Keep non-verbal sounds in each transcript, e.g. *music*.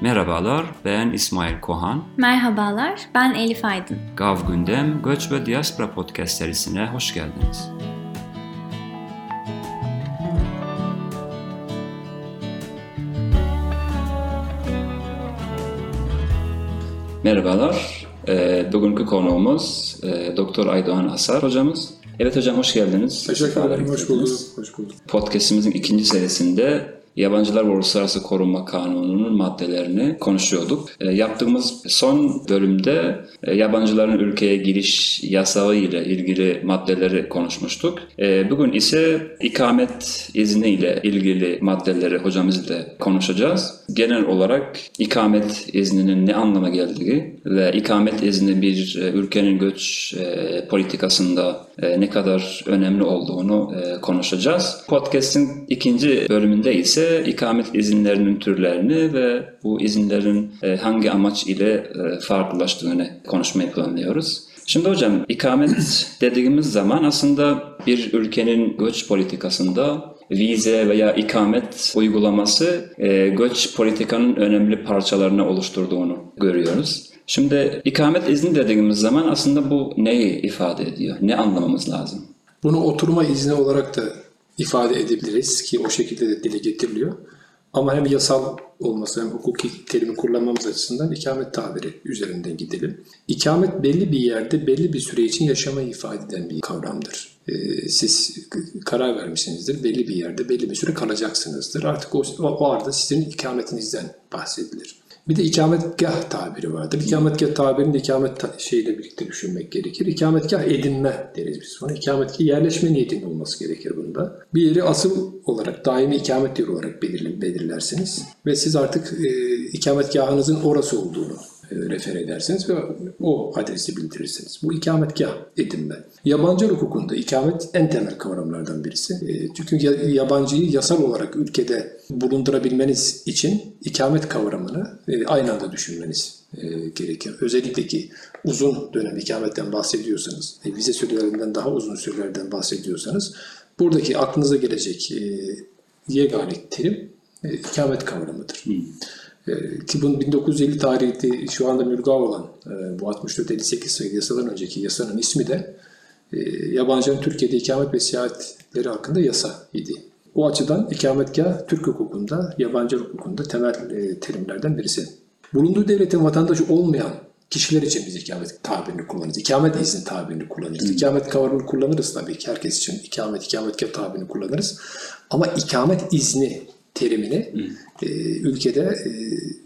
Merhabalar, ben İsmail Kohan. Merhabalar, ben Elif Aydın. Gav Gündem, Göç ve Diaspora Podcast serisine hoş geldiniz. Merhabalar, e, bugünkü konuğumuz e, Doktor Aydoğan Asar hocamız. Evet hocam hoş geldiniz. Teşekkür ederim, hoş bulduk. Hoş bulduk. Podcast'imizin ikinci serisinde Yabancılar ve Uluslararası Korunma Kanunu'nun maddelerini konuşuyorduk. E, yaptığımız son bölümde e, yabancıların ülkeye giriş yasağı ile ilgili maddeleri konuşmuştuk. E, bugün ise ikamet izni ile ilgili maddeleri hocamızla konuşacağız. Genel olarak ikamet izninin ne anlama geldiği ve ikamet izni bir e, ülkenin göç e, politikasında e, ne kadar önemli olduğunu e, konuşacağız. Podcast'in ikinci bölümünde ise ikamet izinlerinin türlerini ve bu izinlerin e, hangi amaç ile e, farklılaştığını konuşmayı planlıyoruz. Şimdi hocam ikamet *clears throat* dediğimiz zaman aslında bir ülkenin göç politikasında vize veya ikamet uygulaması e, göç politikanın önemli parçalarını oluşturduğunu görüyoruz. Şimdi ikamet izni dediğimiz zaman aslında bu neyi ifade ediyor? Ne anlamamız lazım? Bunu oturma izni olarak da ifade edebiliriz ki o şekilde de dile getiriliyor. Ama hem yasal olması hem hukuki terimi kullanmamız açısından ikamet tabiri üzerinden gidelim. İkamet belli bir yerde belli bir süre için yaşamayı ifade eden bir kavramdır. Ee, siz karar vermişsinizdir. Belli bir yerde belli bir süre kalacaksınızdır. Artık o, o arada sizin ikametinizden bahsedilir. Bir de ikametgah tabiri vardır. İkametgah tabirini de ikamet ta- şeyle birlikte düşünmek gerekir. İkametgah edinme deriz biz buna. İkametgah yerleşme niyetinin olması gerekir bunda. Bir yeri asıl olarak, daimi ikamet yeri olarak belirlersiniz. Ve siz artık e, ikametgahınızın orası olduğunu refer edersiniz ve o adresi bildirirsiniz. Bu ikametgah edinme. Yabancı hukukunda ikamet en temel kavramlardan birisi. E, çünkü yabancıyı yasal olarak ülkede bulundurabilmeniz için ikamet kavramını e, aynı anda düşünmeniz gerekir. Özellikle ki uzun dönem ikametten bahsediyorsanız, vize sürelerinden daha uzun sürelerden bahsediyorsanız buradaki aklınıza gelecek yegane terim ikamet kavramıdır. Hmm. Ki bunun 1950 tarihli şu anda mülga olan bu 64-58 sayılı yasadan önceki yasanın ismi de yabancının Türkiye'de ikamet ve seyahatleri hakkında yasa idi. O açıdan ikametgah Türk hukukunda, yabancı hukukunda temel terimlerden birisi. Bulunduğu devletin vatandaşı olmayan kişiler için biz ikamet tabirini kullanırız. İkamet izni tabirini kullanırız. Hmm. İkamet kavramını kullanırız tabii ki herkes için. ikamet, ikametgah tabirini kullanırız. Ama ikamet izni terimini e, ülkede e,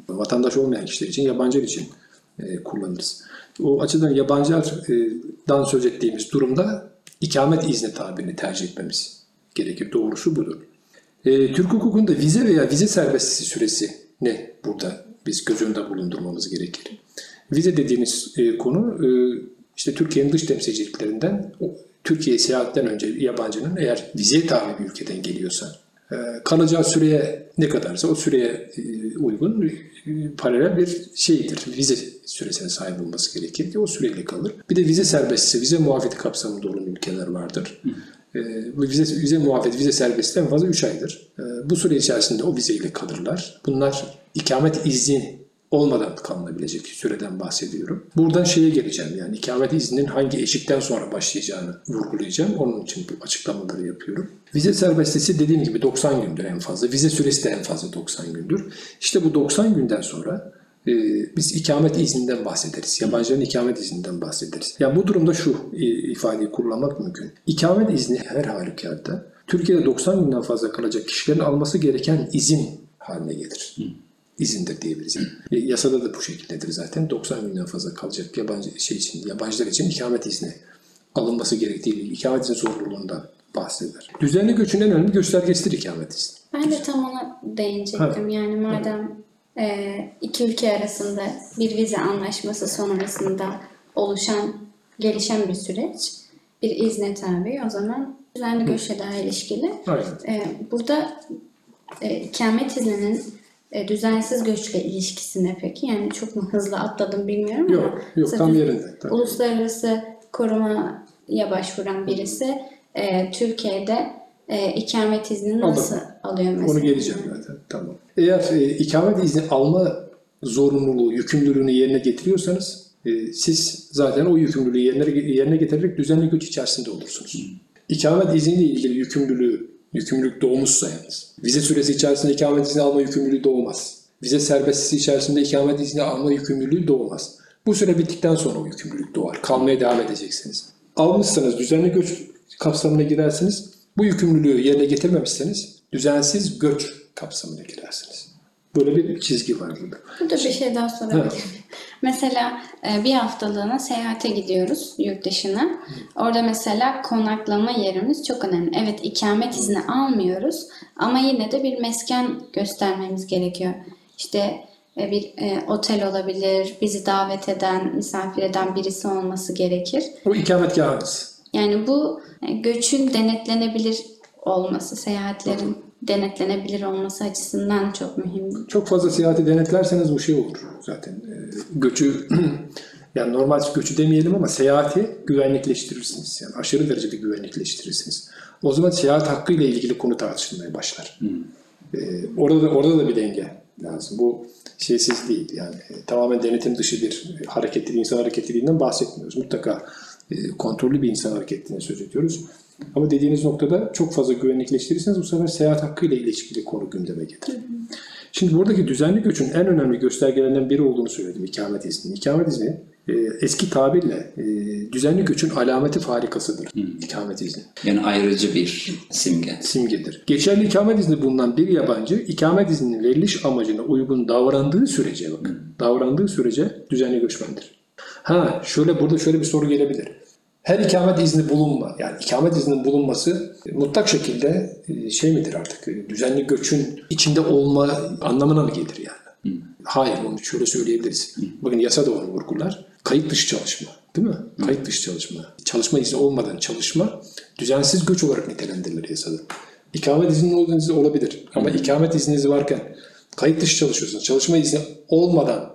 vatandaş olmayan kişiler için, yabancılar için e, kullanırız. O açıdan yabancılardan söz ettiğimiz durumda ikamet izni tabirini tercih etmemiz gerekir. Doğrusu budur. E, Türk hukukunda vize veya vize serbestisi süresi ne burada biz göz önünde bulundurmamız gerekir. Vize dediğimiz e, konu e, işte Türkiye'nin dış temsilciliklerinden Türkiye'ye seyahatten önce yabancının eğer vize tabi bir ülkeden geliyorsa kalacağı süreye ne kadarsa o süreye e, uygun e, paralel bir şeydir. Vize süresine sahip olması gerekir ki o süreyle kalır. Bir de vize serbestisi, vize muafiyeti kapsamında olan ülkeler vardır. Ee, bu vize, vize muafiyeti, vize serbestisi en fazla 3 aydır. Ee, bu süre içerisinde o vizeyle kalırlar. Bunlar ikamet izni olmadan kalınabilecek süreden bahsediyorum. Buradan şeye geleceğim yani ikamet izninin hangi eşikten sonra başlayacağını vurgulayacağım. Onun için bu açıklamaları yapıyorum. Vize serbestisi dediğim gibi 90 gündür en fazla. Vize süresi de en fazla 90 gündür. İşte bu 90 günden sonra e, biz ikamet izninden bahsederiz. Yabancıların ikamet izninden bahsederiz. Yani bu durumda şu e, ifadeyi kullanmak mümkün. İkamet izni her halükarda Türkiye'de 90 günden fazla kalacak kişilerin alması gereken izin haline gelir. Hı izindir diyebiliriz. E, yasada da bu şekildedir zaten. 90 günden fazla kalacak yabancı şey için, yabancılar için ikamet izni alınması gerektiği gibi ikamet izni zorunluluğundan bahseder. Düzenli göçün en önemli göstergesidir ikamet izni. Ben de tam ona değinecektim. Ha. Yani madem e, iki ülke arasında bir vize anlaşması sonrasında oluşan, gelişen bir süreç, bir izne tabi o zaman düzenli göçle daha ilişkili. Aynen. E, burada e, ikamet izninin e, düzensiz göçle ilişkisine peki? Yani çok mu hızlı atladım bilmiyorum yok, ama. Yok tam yerinde. Tabii. Uluslararası korumaya başvuran birisi e, Türkiye'de e, ikamet izni nasıl Aldım. alıyor mesela? Onu geleceğim zaten. Tamam. Eğer e, ikamet izni alma zorunluluğu, yükümlülüğünü yerine getiriyorsanız e, siz zaten o yükümlülüğü yerine, yerine getirerek düzenli göç içerisinde olursunuz. İkamet izniyle ilgili yükümlülüğü, yükümlülük doğmuşsa yalnız. Vize süresi içerisinde ikamet izni alma yükümlülüğü doğmaz. Vize serbestisi içerisinde ikamet izni alma yükümlülüğü doğmaz. Bu süre bittikten sonra o yükümlülük doğar. Kalmaya devam edeceksiniz. Almışsanız düzenli göç kapsamına girersiniz. Bu yükümlülüğü yerine getirmemişseniz düzensiz göç kapsamına girersiniz. Böyle bir çizgi var burada. Burada bir şey daha sorabilir miyim? Mesela e, bir haftalığına seyahate gidiyoruz yurt dışına. Orada mesela konaklama yerimiz çok önemli. Evet ikamet izni almıyoruz ama yine de bir mesken göstermemiz gerekiyor. İşte e, bir e, otel olabilir, bizi davet eden, misafir eden birisi olması gerekir. O ikametgahınız. Yani bu e, göçün denetlenebilir olması, seyahatlerin denetlenebilir olması açısından çok mühim. Çok fazla seyahati denetlerseniz bu şey olur zaten. Ee, Göçü *clears throat* yani normal göçü demeyelim ama seyahati güvenlikleştirirsiniz. Yani aşırı derecede güvenlikleştirirsiniz. O zaman seyahat hakkı ile ilgili konu tartışılmaya başlar. Ee, orada da orada da bir denge lazım. Bu şeysiz değil. Yani e, tamamen denetim dışı bir hareketli insan hareketliliğinden bahsetmiyoruz. Mutlaka e, kontrollü bir insan hareketliliğine söz ediyoruz. Ama dediğiniz noktada çok fazla güvenlikleştirirseniz bu sefer seyahat hakkı ile ilişkili konu gündeme gelir. Şimdi buradaki düzenli göçün en önemli göstergelerinden biri olduğunu söyledim ikamet izni. İkamet izni e, eski tabirle e, düzenli göçün alameti farikasıdır ikamet izni. Yani ayrıcı bir simge. Simgedir. Geçerli ikamet izni bulunan bir yabancı ikamet izninin veriliş amacına uygun davrandığı sürece bakın. Davrandığı sürece düzenli göçmendir. Ha şöyle burada şöyle bir soru gelebilir. Her ikamet izni bulunma, yani ikamet izninin bulunması e, mutlak şekilde e, şey midir artık, e, düzenli göçün içinde olma anlamına mı gelir yani? Hayır, onu şöyle söyleyebiliriz. Bakın yasa da onu vurgular. Kayıt dışı çalışma, değil mi? Kayıt dışı çalışma. Çalışma izni olmadan çalışma, düzensiz göç olarak nitelendirilir yasada. İkamet izni olabilir ama ikamet izniniz varken kayıt dışı çalışıyorsunuz. Çalışma izni olmadan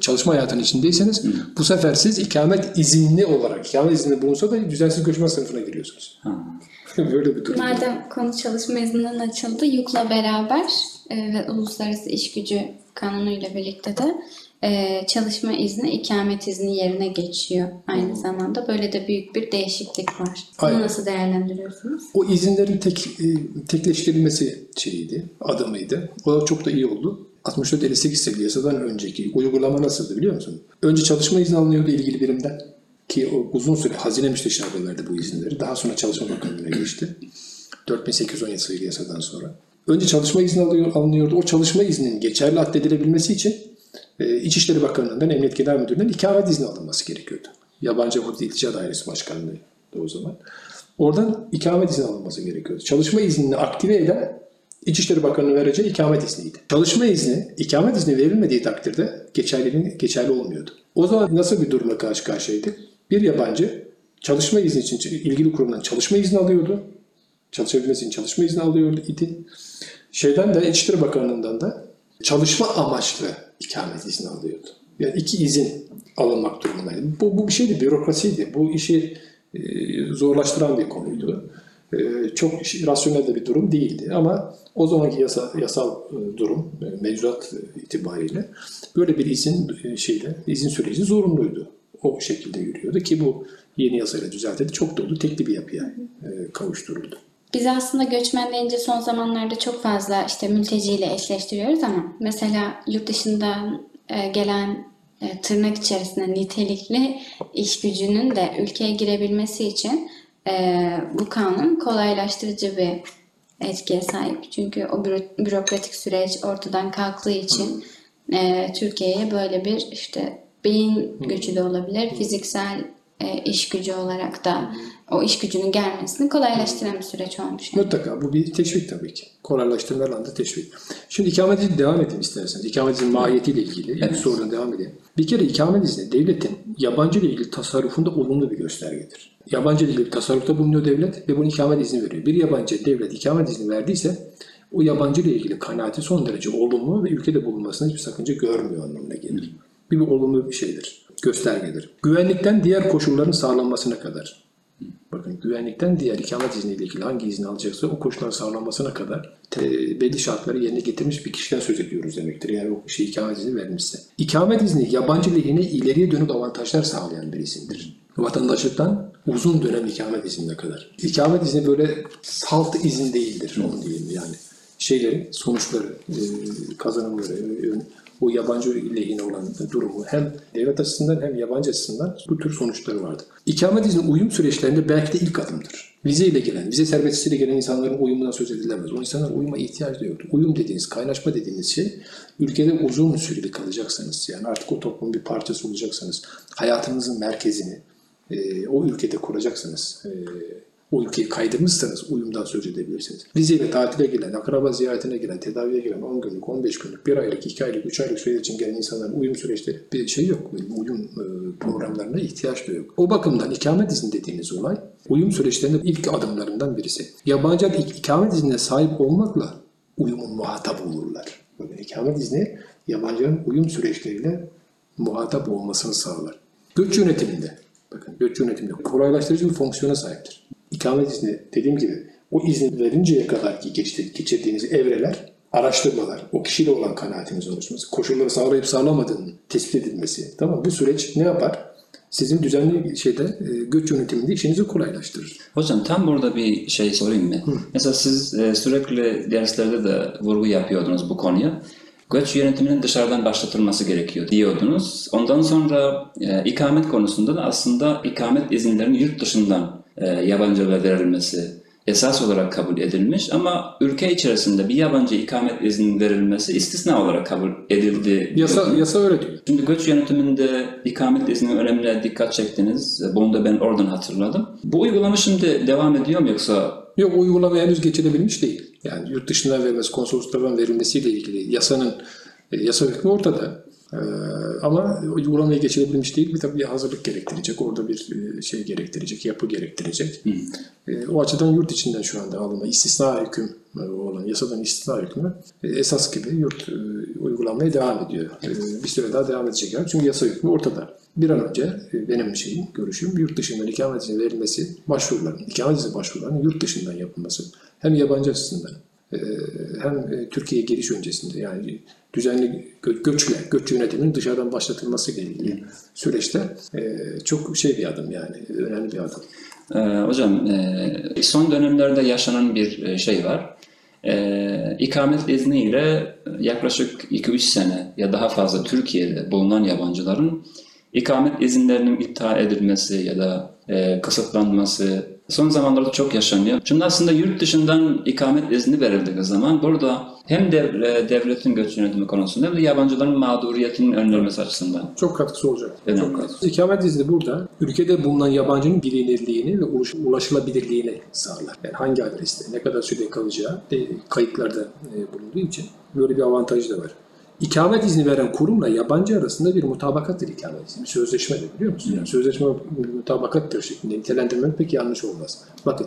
çalışma hayatının içindeyseniz bu sefer siz ikamet izinli olarak, ikamet izni bulunsa da düzensiz göçmen sınıfına giriyorsunuz. *laughs* Böyle bir durum. Madem konu çalışma izninden açıldı, YUK'la beraber e, ve Uluslararası İş Gücü Kanunu ile birlikte de e, çalışma izni ikamet izni yerine geçiyor aynı zamanda. Böyle de büyük bir değişiklik var. Bunu nasıl değerlendiriyorsunuz? O izinlerin tek e, tekleştirilmesi şeyiydi, adımıydı. O da çok da iyi oldu. 64-58 sayılı yasadan önceki uygulama nasıldı biliyor musun? Önce çalışma izni alınıyordu ilgili birimden. Ki o uzun süre hazine müsteşarlığı verdi bu izinleri. Daha sonra Çalışma Bakanlığı'na geçti. 4817 sayılı yasadan sonra. Önce çalışma izni alıyor, alınıyordu. O çalışma izninin geçerli addedilebilmesi için e, İçişleri Bakanlığı'ndan, Emniyet Genel Müdürlüğü'nden ikamet izni alınması gerekiyordu. Yabancı Hudut İltica Dairesi Başkanlığı da o zaman. Oradan ikamet izni alınması gerekiyordu. Çalışma iznini aktive eden İçişleri Bakanı'nın vereceği ikamet izniydi. Çalışma izni, ikamet izni verilmediği takdirde geçerli, geçerli olmuyordu. O zaman nasıl bir durumla karşı karşıyaydık? Bir yabancı çalışma izni için ilgili kurumdan çalışma izni alıyordu. Çalışabilmesi için çalışma izni alıyordu idi. Şeyden de İçişleri Bakanlığı'ndan da çalışma amaçlı ikamet izni alıyordu. Yani iki izin alınmak durumundaydı. Bu, bu bir şeydi, bürokrasiydi. Bu işi e, zorlaştıran bir konuydu. E, çok rasyonel de bir durum değildi. Ama o zamanki yasa, yasal e, durum, e, mevzuat itibariyle böyle bir izin e, şeyle, izin süreci zorunluydu. O şekilde yürüyordu ki bu yeni yasayla düzeltildi. Çok dolu, tekli bir yapıya kavuşturuldu. Biz aslında göçmen deyince son zamanlarda çok fazla işte mülteciyle eşleştiriyoruz ama mesela yurt dışından gelen tırnak içerisinde nitelikli iş gücünün de ülkeye girebilmesi için e, bu kanun kolaylaştırıcı bir etkiye sahip. Çünkü o büro- bürokratik süreç ortadan kalktığı için e, Türkiye'ye böyle bir işte beyin göçü de olabilir, fiziksel e, iş gücü olarak da o iş gücünün gelmesini kolaylaştıran bir süreç olmuş. Yani. Mutlaka bu bir teşvik tabii ki. Kolaylaştırma alanda teşvik. Şimdi ikamet izni devam edeyim isterseniz. İkamet izni mahiyetiyle ilgili yani sorudan devam edeyim. Bir kere ikamet izni devletin yabancı ile ilgili tasarrufunda olumlu bir göstergedir. Yabancı ile ilgili bir tasarrufta bulunuyor devlet ve bunu ikamet izni veriyor. Bir yabancı devlet ikamet izni verdiyse o yabancı ile ilgili kanaati son derece olumlu ve ülkede bulunmasına hiçbir sakınca görmüyor anlamına gelir. Bir, bir olumlu bir şeydir, göstergedir. Güvenlikten diğer koşulların sağlanmasına kadar Bakın güvenlikten diğer ikamet izniyle ilgili hangi izni alacaksa o koşullar sağlanmasına kadar te- belli şartları yerine getirmiş bir kişiden söz ediyoruz demektir. Yani o şey ikamet izni vermişse. İkamet izni yabancı lehine ileriye dönük avantajlar sağlayan bir izindir. Vatandaşlıktan uzun dönem ikamet iznine kadar. İkamet izni böyle salt izin değildir onu diyeyim yani. Şeyleri, sonuçları, e, kazanımları, e, o yabancı lehine olan durumu hem devlet açısından hem yabancı açısından bu tür sonuçları vardır. İkamet izni uyum süreçlerinde belki de ilk adımdır. Vize ile gelen, vize serbestisiyle gelen insanların uyumundan söz edilemez. O insanlar uyuma ihtiyaç da yoktur. Uyum dediğiniz, kaynaşma dediğiniz şey ülkede uzun süreli kalacaksanız yani artık o toplumun bir parçası olacaksanız hayatınızın merkezini e, o ülkede kuracaksanız e, o ülkeyi kaydırmışsanız uyumdan söz edebilirsiniz. Vizeyle tatile gelen, akraba ziyaretine gelen, tedaviye gelen 10 günlük, 15 günlük, 1 aylık, 2 aylık, 3 aylık süre için gelen insanların uyum süreçleri bir şey yok. Uyum e, programlarına ihtiyaç da yok. O bakımdan ikamet izni dediğiniz olay uyum süreçlerinin ilk adımlarından birisi. Yabancılar ik- ikamet iznine sahip olmakla uyumun muhatabı olurlar. Böyle ikamet izni yabancıların uyum süreçleriyle muhatap olmasını sağlar. Göç yönetiminde, bakın göç yönetiminde kolaylaştırıcı bir fonksiyona sahiptir. İkamet izni dediğim gibi o izin verinceye kadar ki geçirdiğiniz evreler, araştırmalar, o kişiyle olan kanaatiniz oluşması, koşulları sağlayıp sağlamadığının tespit edilmesi. Tamam bu süreç ne yapar? Sizin düzenli şeyde e, göç yönetiminde işinizi kolaylaştırır. Hocam tam burada bir şey sorayım mı? Mesela siz e, sürekli derslerde de vurgu yapıyordunuz bu konuya. Göç yönetiminin dışarıdan başlatılması gerekiyor diyordunuz. Ondan sonra e, ikamet konusunda da aslında ikamet izinlerinin yurt dışından e, yabancılara verilmesi esas olarak kabul edilmiş ama ülke içerisinde bir yabancı ikamet izninin verilmesi istisna olarak kabul edildi. Yasa, yasa öyle diyor. Şimdi göç yönetiminde ikamet izni önemine dikkat çektiniz. Bunu da ben oradan hatırladım. Bu uygulama şimdi devam ediyor mu yoksa Yok uygulama henüz geçirebilmiş değil. Yani yurt dışından verilmesi, konsolosluklardan verilmesiyle ilgili yasanın e, yasa hükmü ortada. Ee, ama uygulamayı geçirebilmiş değil. Bir tabii bir hazırlık gerektirecek. Orada bir e, şey gerektirecek, yapı gerektirecek. E, o açıdan yurt içinden şu anda alınma, istisna hüküm e, olan yasadan istisna hükmü e, esas gibi yurt e, uygulanmaya devam ediyor. Bir süre daha devam edecek. Çünkü yasa hükmü ortada. Bir an önce benim şeyim, görüşüm yurt dışından ikamet izni verilmesi, başvuruların, ikamet izni başvurularının yurt dışından yapılması. Hem yabancı açısından hem Türkiye'ye giriş öncesinde yani düzenli gö- göçle, göç yönetiminin dışarıdan başlatılması ile ilgili süreçte e, çok şey bir adım yani, önemli bir adım. Ee, hocam e, son dönemlerde yaşanan bir e, şey var. E, ikamet izniyle yaklaşık 2-3 sene ya daha fazla Türkiye'de bulunan yabancıların ikamet izinlerinin iptal edilmesi ya da e, kısıtlanması son zamanlarda çok yaşanıyor. Şimdi aslında yurt dışından ikamet izni verildiği zaman burada hem dev- e, devletin göç yönetimi konusunda hem de yabancıların mağduriyetinin önlenmesi açısından Çok katkısı olacak. Önemli. Çok katkısı. İkamet izni burada ülkede bulunan yabancının bilinirliğini ve ulaş- ulaşılabilirliğini sağlar. Yani hangi adreste, ne kadar süre kalacağı de, kayıtlarda e, bulunduğu için böyle bir avantajı da var. İkamet izni veren kurumla yabancı arasında bir mutabakattır ikamet izni. Bir sözleşmedir biliyor musun? Yani sözleşme mutabakattır şeklinde nitelendirmek pek yanlış olmaz. Bakın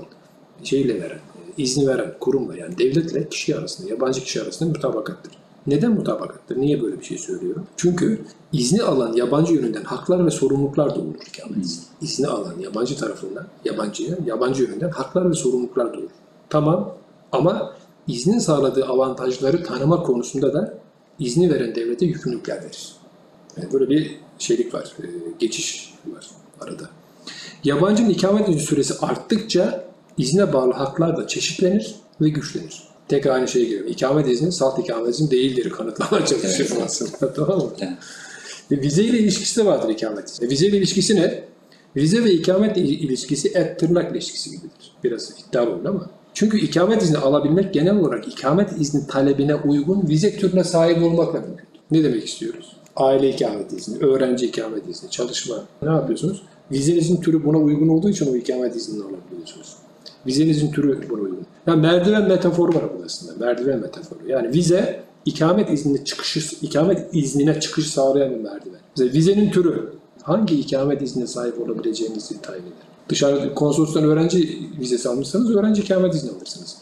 şeyle veren, e, izni veren kurumla yani devletle kişi arasında, yabancı kişi arasında mutabakattır. Neden mutabakattır? Niye böyle bir şey söylüyorum? Çünkü izni alan yabancı yönünden haklar ve sorumluluklar doğurur ikamet izni. İzni alan yabancı tarafından, yabancıya, yabancı yönünden haklar ve sorumluluklar doğurur. Tamam ama iznin sağladığı avantajları tanıma konusunda da izni veren devlete yükümlülükler verir. Yani böyle bir şeylik var, e, geçiş var arada. Yabancının ikamet süresi arttıkça izne bağlı haklar da çeşitlenir ve güçlenir. Tekrar aynı şeye geliyor. İkamet izni salt ikamet izni değildir kanıtlamaya çalışıyorum aslında. *laughs* tamam mı? Evet. Ve vize ile ilişkisi de vardır ikamet izni. Vize ile ilişkisi ne? Vize ve ikamet il- ilişkisi et tırnak ilişkisi gibidir. Biraz iddialı olur ama. Çünkü ikamet izni alabilmek genel olarak ikamet izni talebine uygun vize türüne sahip olmakla mümkün. Ne demek istiyoruz? Aile ikamet izni, öğrenci ikamet izni, çalışma. Ne yapıyorsunuz? Vizenizin türü buna uygun olduğu için o ikamet iznini alabiliyorsunuz. Vizenizin türü buna uygun. Yani merdiven metaforu var burada aslında. Merdiven metaforu. Yani vize ikamet iznine çıkışı, ikamet iznine çıkış sağlayan bir merdiven. Mesela vizenin türü hangi ikamet iznine sahip olabileceğinizi tayin eder. Dışarıda konsolostan öğrenci vizesi almışsanız öğrenci ikamet izni alırsınız.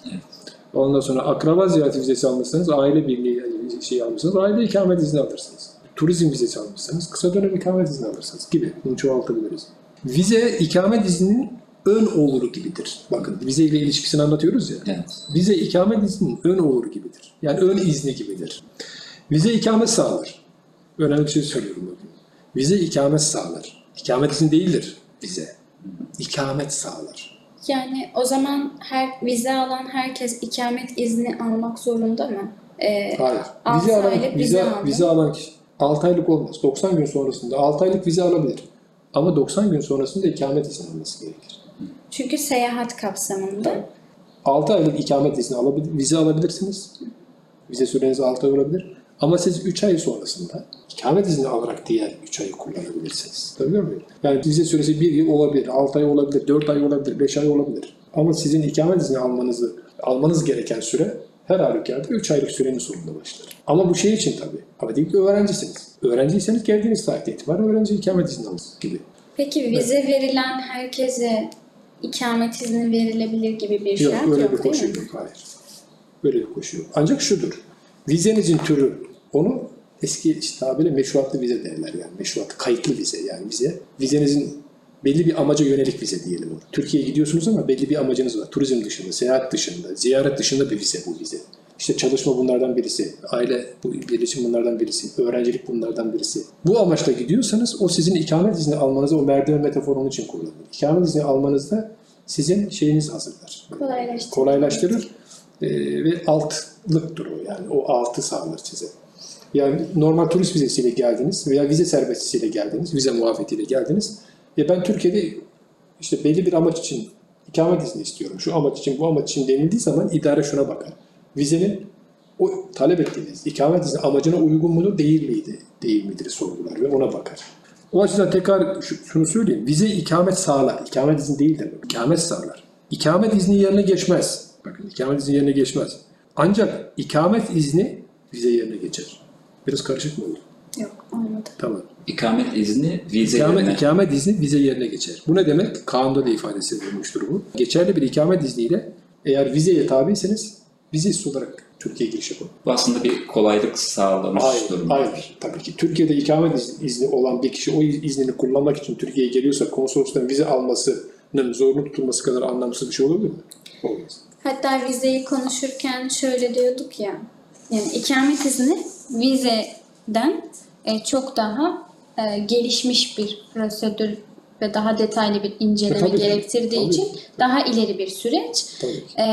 Ondan sonra akraba ziyareti vizesi almışsanız aile birliği şey almışsanız aile ikamet izni alırsınız. Turizm vizesi almışsanız kısa dönem ikamet izni alırsınız gibi. Bunu çoğaltabiliriz. Vize ikamet izninin ön oğlu gibidir. Bakın vize ile ilişkisini anlatıyoruz ya. Evet. Vize ikamet izninin ön oğlu gibidir. Yani ön izni gibidir. Vize ikamet sağlar. Önemli bir şey söylüyorum bugün. Vize ikamet sağlar. İkamet izni değildir vize. İkamet sağlar. Yani o zaman her vize alan herkes ikamet izni almak zorunda mı? Ee, Hayır. Vize alan, vize, aldı. vize alan kişi 6 aylık olmaz. 90 gün sonrasında 6 aylık vize alabilir. Ama 90 gün sonrasında ikamet izni alması gerekir. Çünkü seyahat kapsamında. 6 aylık ikamet izni alabilir, vize alabilirsiniz. Vize süreniz 6 ay olabilir. Ama siz 3 ay sonrasında ikamet izni alarak diğer 3 ayı kullanabilirsiniz. Tabii muyum? Yani vize süresi 1 yıl olabilir, 6 ay olabilir, 4 ay olabilir, 5 ay olabilir. Ama sizin ikamet izni almanızı almanız gereken süre her halükarda 3 aylık sürenin sonunda başlar. Ama bu şey için tabii. Ama değil ki öğrencisiniz. Öğrenciyseniz geldiğiniz tarihte itibaren öğrenci ikamet izni alır gibi. Peki vize verilen herkese ikamet izni verilebilir gibi bir Yok şart öyle yok, bir değil koşu mi? yok. Hayır. Böyle bir koşu yok. Ancak şudur. Vizenizin türü onu eski işte tabiriyle meşruatlı vize derler yani. Meşruatlı kayıtlı vize yani vize. Vizenizin belli bir amaca yönelik vize diyelim. onu. Türkiye'ye gidiyorsunuz ama belli bir amacınız var. Turizm dışında, seyahat dışında, ziyaret dışında bir vize bu vize. İşte çalışma bunlardan birisi, aile bu birleşim bunlardan birisi, öğrencilik bunlardan birisi. Bu amaçla gidiyorsanız o sizin ikamet izni almanıza o merdiven metaforunun için kullanılır. İkamet izni almanızda sizin şeyiniz hazırlar. Kolaylaştırır. Kolaylaştırır Ee, ve altlıktır o yani o altı sağlar size. Yani normal turist vizesiyle geldiniz veya vize serbestisiyle geldiniz, vize muafiyetiyle geldiniz. Ya ben Türkiye'de işte belli bir amaç için ikamet izni istiyorum. Şu amaç için, bu amaç için denildiği zaman idare şuna bakar. Vizenin o talep ettiğiniz ikamet izni amacına uygun mudur, değil miydi, değil midir sorgular ve ona bakar. O açıdan tekrar şu- şunu söyleyeyim. Vize ikamet sağlar. İkamet izni değil de ikamet sağlar. İkamet izni yerine geçmez. Bakın ikamet izni yerine geçmez. Ancak ikamet izni vize yerine geçer. Biraz karışık mı oldu? Yok anladım. Tamam. İkamet izni vize İkamet, yerine. ikamet izni vize yerine geçer. Bu ne demek? Kanunda da ifadesi edilmiştir bu. Geçerli bir ikamet izniyle eğer vizeye tabiyseniz vizesiz olarak Türkiye'ye giriş yapın. Bu aslında bir kolaylık sağlamış Hayır, durum. hayır. Tabii ki Türkiye'de ikamet iz- izni olan bir kişi o iz- iznini kullanmak için Türkiye'ye geliyorsa konsolosluğun vize almasının zorunlu tutulması kadar anlamsız bir şey olabilir mi? Olmaz. Hatta vizeyi konuşurken şöyle diyorduk ya. Yani ikamet izni vizeden e, çok daha e, gelişmiş bir prosedür ve daha detaylı bir inceleme E, gerektirdiği tabii için daha ileri bir süreç. E,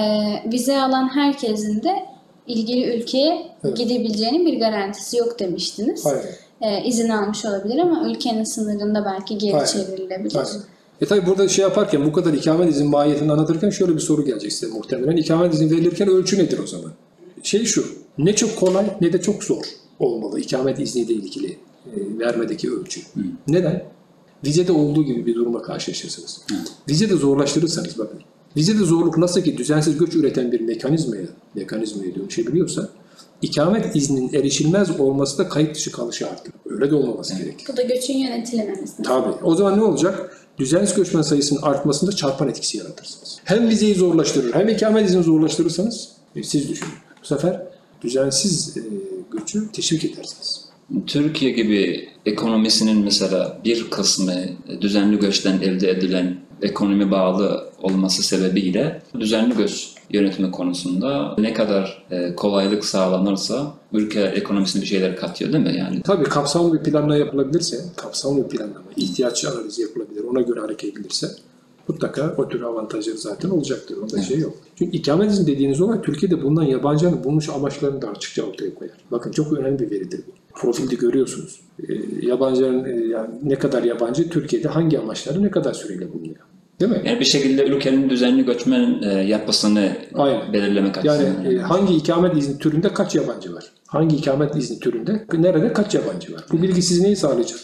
vize alan herkesin de ilgili ülkeye Evet. gidebileceğinin bir garantisi yok demiştiniz. Hayır. E, izin almış olabilir ama ülkenin sınırında belki geri Hayır. çevrilebilir. Aynen. E tabi burada şey yaparken bu kadar ikamet izin mahiyetini anlatırken şöyle bir soru gelecek size muhtemelen. İkamet izin verilirken ölçü nedir o zaman? Şey şu, ne çok kolay ne de çok zor olmalı ikamet izniyle ilgili e, vermedeki ölçü. Neden? Vizede olduğu gibi bir duruma karşılaşırsınız. Vizede zorlaştırırsanız bakın. Vizede zorluk nasıl ki düzensiz göç üreten bir mekanizmaya, mekanizmaya dönüşebiliyorsa ikamet izninin erişilmez olması da kayıt dışı kalışı artır. Öyle de olmaması gerekir. Bu da göçün yönetilememesi. Tabii. O zaman ne olacak? Düzensiz göçmen sayısının artmasında çarpan etkisi yaratırsınız. Hem vizeyi zorlaştırır hem ikamet izni zorlaştırırsanız e, siz düşünün. Bu sefer düzensiz e, göçü teşvik edersiniz. Türkiye gibi ekonomisinin mesela bir kısmı düzenli göçten elde edilen ekonomi bağlı olması sebebiyle düzenli göç yönetimi konusunda ne kadar e, kolaylık sağlanırsa ülke ekonomisine bir şeyler katıyor değil mi? Yani Tabii kapsamlı bir planlama yapılabilirse, kapsamlı bir planlama, ihtiyaç analizi yapılabilir, ona göre hareket edilirse mutlaka o tür avantajları zaten olacaktır. Onda şey yok. Çünkü ikamet izni dediğiniz olay Türkiye'de bulunan yabancının bulmuş amaçlarını da açıkça ortaya koyar. Bakın çok önemli bir veridir bu. Profilde görüyorsunuz. Ee, yabancıların e, yani ne kadar yabancı Türkiye'de hangi amaçları ne kadar süreyle bulunuyor. Değil mi? yani bir şekilde ülkenin düzenli göçmen e, yapısını Aynen. belirlemek Yani açısından. e, hangi ikamet izni türünde kaç yabancı var? Hangi ikamet izni türünde nerede kaç yabancı var? Bu bilgi sizi neyi sağlayacak?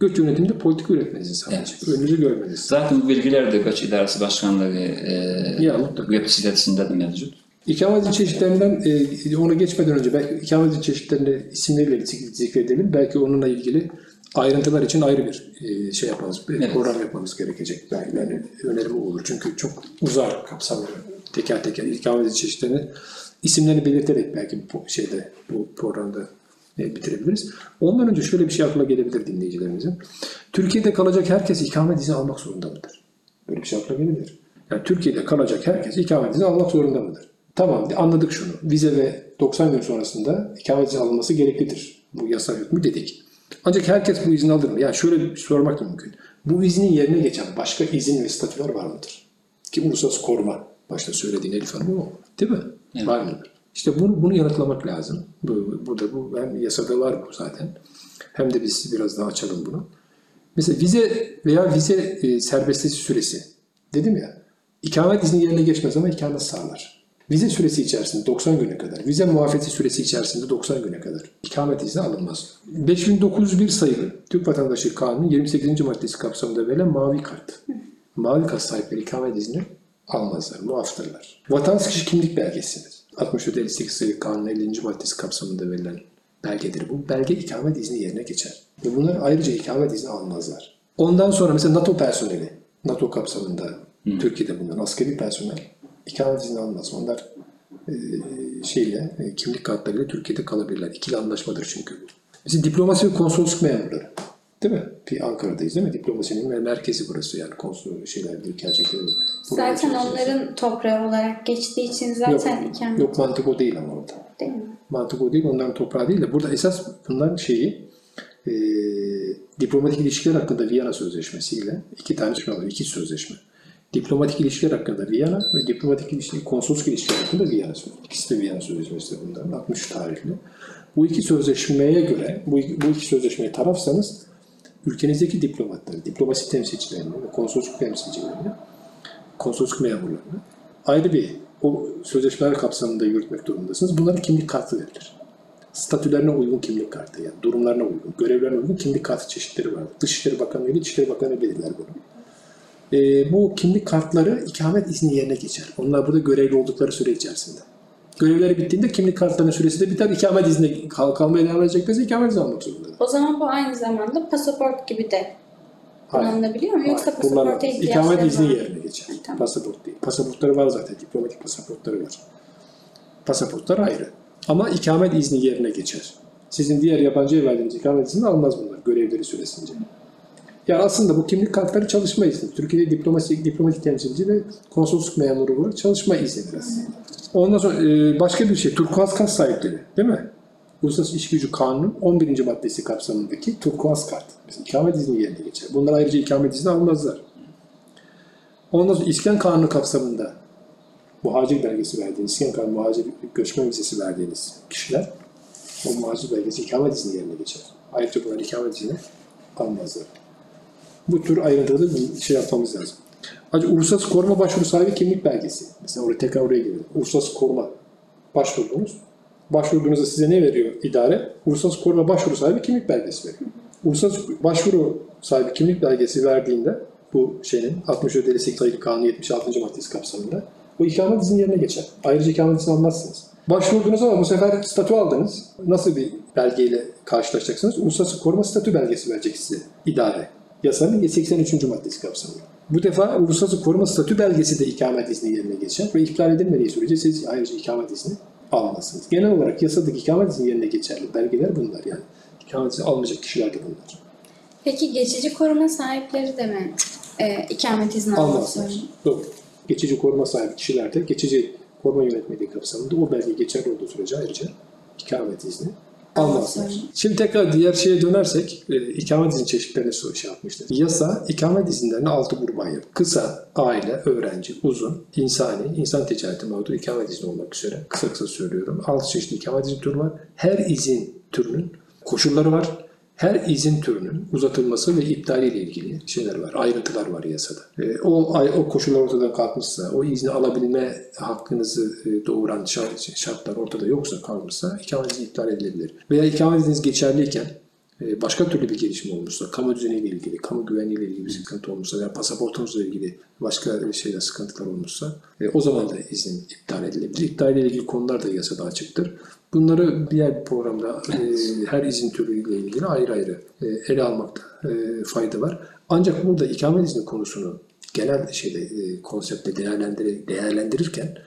Göç yönetiminde politika üretmenizi sağlayacak. Önünüzü görmenizi Zaten bu bilgiler de Göç İdaresi Başkanlığı e, Ya web sitesinde de mevcut. İkamet çeşitlerinden e, ona geçmeden önce belki ikamet izni çeşitlerini isimleriyle zik- zikredelim. Belki onunla ilgili ayrıntılar için ayrı bir e, şey yapmamız, bir Evet. program yapmamız gerekecek. Belki yani önerim olur. Çünkü çok uzar kapsamlı. Teker teker ikamet çeşitlerini isimlerini belirterek belki bu şeyde bu programda e, bitirebiliriz. Ondan önce şöyle bir şey aklına gelebilir dinleyicilerimizin. Türkiye'de kalacak herkes ikamet izni almak zorunda mıdır? Böyle bir şey akla gelebilir. Yani Türkiye'de kalacak herkes ikamet izni almak zorunda mıdır? Tamam anladık şunu. Vize ve 90 gün sonrasında ikamet izni alınması gereklidir. Bu yasa hükmü dedik. Ancak herkes bu izni alır mı? Yani şöyle sormak da mümkün. Bu iznin yerine geçen başka izin ve statüler var mıdır? Ki uluslararası koruma. Başta söylediğin Elif Hanım o. Değil mi? Evet. Var mıdır? İşte bunu, bunu yanıtlamak lazım. Bu, burada bu hem yasada var bu zaten. Hem de biz biraz daha açalım bunu. Mesela vize veya vize e, serbestisi süresi. Dedim ya, ikamet izni yerine geçmez ama ikamet sağlar. Vize süresi içerisinde 90 güne kadar, vize muafiyeti süresi içerisinde 90 güne kadar ikamet izni alınmaz. 5901 sayılı Türk Vatandaşı Kanunu 28. maddesi kapsamında verilen mavi kart. Mavi kart sahipleri ikamet izni almazlar, muaftırlar. Vatandaş kişi kimlik belgesidir. 64-58 sayılı kanunun 50. maddesi kapsamında verilen belgedir bu. Belge ikamet izni yerine geçer. Ve bunlar ayrıca ikamet izni almazlar. Ondan sonra mesela NATO personeli, NATO kapsamında Türkiye'de bulunan askeri personel ikamet izni almaz. Onlar e, şeyle, e, kimlik kartlarıyla Türkiye'de kalabilirler. İkili anlaşmadır çünkü. Mesela diplomasi ve konsolosluk memurları. Değil mi? Bir Ankara'dayız değil mi? Diplomasinin merkezi burası yani konsul şeyler, büyükelçilikleri. Buraya Zaten onların toprağı olarak geçtiği için Yok, zaten ikamet yok mantık o değil ama orada. değil mi? Mantık o değil, onların toprağı değil de burada esas bunların şeyi e, diplomatik ilişkiler hakkında Viyana Sözleşmesi ile iki tane şey var, iki sözleşme. Diplomatik ilişkiler hakkında Viyana ve diplomatik ilişki, konsolosluk ilişkiler hakkında Viyana Sözleşmesi. İkisi de Viyana Sözleşmesi de bunların 60 tarihli. Bu iki sözleşmeye göre, bu, bu iki sözleşmeye tarafsanız ülkenizdeki diplomatları, diplomasi temsilcilerini ve konsolosluk temsilcilerini konsolosluk memurlarını ayrı bir o sözleşmeler kapsamında yürütmek durumundasınız. Bunların kimlik kartı verilir. Statülerine uygun kimlik kartı yani durumlarına uygun, görevlerine uygun kimlik kartı çeşitleri vardır. Dışişleri Bakanlığı ile İçişleri Bakanlığı belirler bunu. Ee, bu kimlik kartları ikamet izni yerine geçer. Onlar burada görevli oldukları süre içerisinde. Görevleri bittiğinde kimlik kartlarının süresi de biter. İkamet izni kal kalmaya devam edeceklerse ikamet izni almak zorundalar. O zaman bu aynı zamanda pasaport gibi de kullanılabiliyor mu? Yoksa pasaporta ihtiyaçları İkamet izni var yerine geçer. Tamam. Pasaport değil. Pasaportları var zaten. Diplomatik pasaportları var. Pasaportlar ayrı. Ama ikamet izni yerine geçer. Sizin diğer yabancıya verdiğiniz ikamet izni almaz bunlar görevleri süresince. Ya aslında bu kimlik kartları çalışma izni. Türkiye'de diplomasi, diplomatik temsilci ve konsolosluk memuru var. Çalışma iznidir aslında. Ondan sonra e, başka bir şey. Turkuaz kart sahipleri. Değil mi? Uluslararası İş Gücü Kanunu 11. maddesi kapsamındaki turkuaz kart. Mesela ikamet izni yerine geçer. Bunlar ayrıca ikamet izni almazlar. Ondan sonra İskan Kanunu kapsamında muhacir belgesi verdiğiniz, İskan Kanunu muhacir göçmen vizesi verdiğiniz kişiler o muhacir belgesi ikamet izni yerine geçer. Ayrıca bunlar ikamet izni almazlar. Bu tür ayrıntılı şey yapmamız lazım. Ayrıca uluslararası koruma başvuru sahibi kimlik belgesi. Mesela oraya tekrar oraya geliyor. Uluslararası koruma başvurdunuz. Başvurduğunuzda size ne veriyor idare? Uluslararası koruma başvuru sahibi kimlik belgesi veriyor. Uluslararası başvuru sahibi kimlik belgesi verdiğinde bu şeyin 64 58 sayılı kanun 76. maddesi kapsamında bu ikamet izni yerine geçer. Ayrıca ikamet izni almazsınız. Başvurdunuz ama bu sefer statü aldınız. Nasıl bir belgeyle karşılaşacaksınız? Uluslararası koruma statü belgesi verecek size idare. Yasanın 83. maddesi kapsamında. Bu defa uluslararası koruma statü belgesi de ikamet izni yerine geçer ve iptal edilmediği sürece siz ayrıca ikamet izni almazsınız. Genel olarak yasadaki ikamet izni yerine geçerli belgeler bunlar yani. İkamet izni almayacak kişiler de bunlar. Peki geçici koruma sahipleri de mi e, ikamet izni Almazlar. Doğru. Geçici koruma sahibi kişiler de geçici koruma yönetmeliği kapsamında o belge geçerli olduğu sürece ayrıca ikamet izni almazlar. Şimdi tekrar diğer şeye dönersek e, ikamet izni çeşitlerine soru şey yapmıştır. Yasa ikamet izinlerini altı gruba ayırır. Kısa, aile, öğrenci, uzun, insani, insan ticareti mağdur ikamet izni olmak üzere. Kısa kısa söylüyorum. Altı çeşitli ikamet izni türü var. Her izin türünün koşulları var. Her izin türünün uzatılması ve iptaliyle ilgili şeyler var, ayrıntılar var yasada. E, o o koşullar ortadan kalkmışsa, o izni alabilme hakkınızı e, doğuran şart- şartlar ortada yoksa kalmışsa ikamet izni iptal edilebilir. Veya ikamet izniniz geçerliyken e, başka türlü bir gelişme olmuşsa, kamu düzeniyle ilgili, kamu güvenliğiyle ilgili bir sıkıntı olmuşsa veya pasaportunuzla ilgili başka şeyler sıkıntılar olmuşsa o zaman da izin iptal edilebilir. İptal ile ilgili konular da yasada açıktır. Bunları diğer bir programda e, her izin türüyle ilgili ayrı ayrı e, ele almakta e, fayda var. Ancak burada ikamet izni konusunu genel şeyde e, konsepte değerlendir değerlendirirken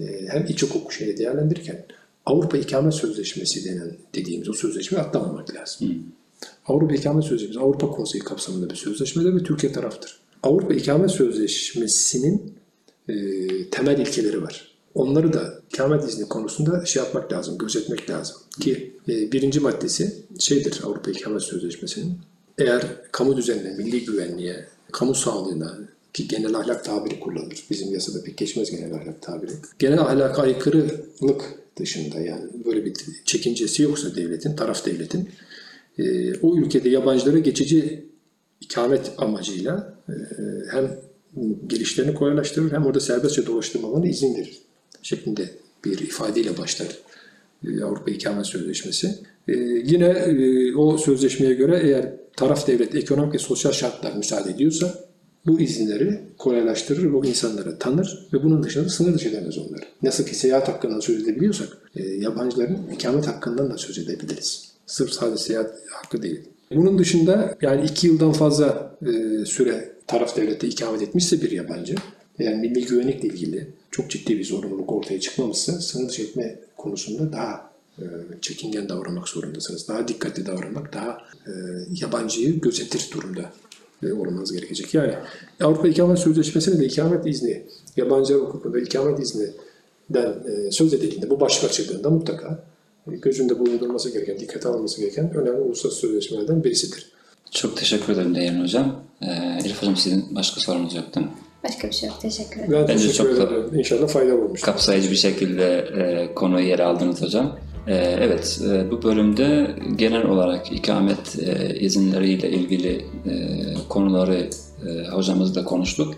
e, hem iç hukuk şeyle değerlendirirken Avrupa İkamet Sözleşmesi denen dediğimiz o sözleşmeyi atlamamak lazım. Avrupa İkamet Sözleşmesi Avrupa Konseyi kapsamında bir sözleşmedir ve Türkiye taraftır. Avrupa İkamet Sözleşmesi'nin e, temel ilkeleri var. Onları da ikamet izni konusunda şey yapmak lazım, gözetmek lazım. Ki e, birinci maddesi şeydir Avrupa İkamet Sözleşmesi'nin. Eğer kamu düzenine, milli güvenliğe, kamu sağlığına ki genel ahlak tabiri kullanılır. Bizim yasada pek geçmez genel ahlak tabiri. Genel ahlaka aykırılık dışında yani böyle bir çekincesi yoksa devletin, taraf devletin e, o ülkede yabancılara geçici ikamet amacıyla e, hem gelişlerini kolaylaştırır hem orada serbestçe dolaştırmalarına izin verir şeklinde bir ifadeyle başlar e, Avrupa İkamet Sözleşmesi. E, yine e, o sözleşmeye göre eğer taraf devlet ekonomik ve sosyal şartlar müsaade ediyorsa bu izinleri kolaylaştırır, bu insanları tanır ve bunun dışında sınır dışı edemez onları. Nasıl ki seyahat hakkından söz edebiliyorsak, yabancıların ikamet hakkından da söz edebiliriz. Sırf sadece seyahat hakkı değil. Bunun dışında yani iki yıldan fazla süre taraf devlette ikamet etmişse bir yabancı, yani milli güvenlikle ilgili çok ciddi bir zorunluluk ortaya çıkmamışsa sınır dışı etme konusunda daha e, çekingen davranmak zorundasınız. Daha dikkatli davranmak, daha e, yabancıyı gözetir durumda e, olmanız gerekecek. Yani Avrupa İkamet Sözleşmesi'nde de ikamet izni, yabancı hukukunda ikamet izninden e, söz edildiğinde bu başlık açıldığında mutlaka e, gözünde bulundurması gereken, dikkate alınması gereken önemli uluslararası sözleşmelerden birisidir. Çok teşekkür ederim Değerli Hocam. Ee, Elif Hocam sizin başka sorunuz yok değil mi? Başka bir şey yok. Teşekkür ederim. Ben Bence çok da- ederim. İnşallah faydalı olmuş. kapsayıcı bir şekilde e, konuyu yer aldınız hocam. E, evet, e, bu bölümde genel olarak ikamet e, izinleriyle ilgili e, konuları e, hocamızla konuştuk.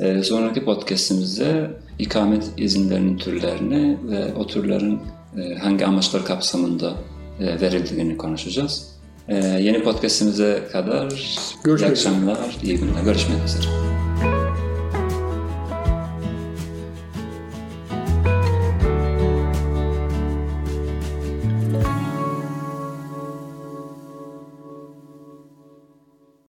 E, sonraki podcastimizde ikamet izinlerinin türlerini ve o türlerin e, hangi amaçlar kapsamında e, verildiğini konuşacağız. E, yeni podcastimize kadar Görüşmek iyi üzere. akşamlar, iyi günler. Görüşmek üzere.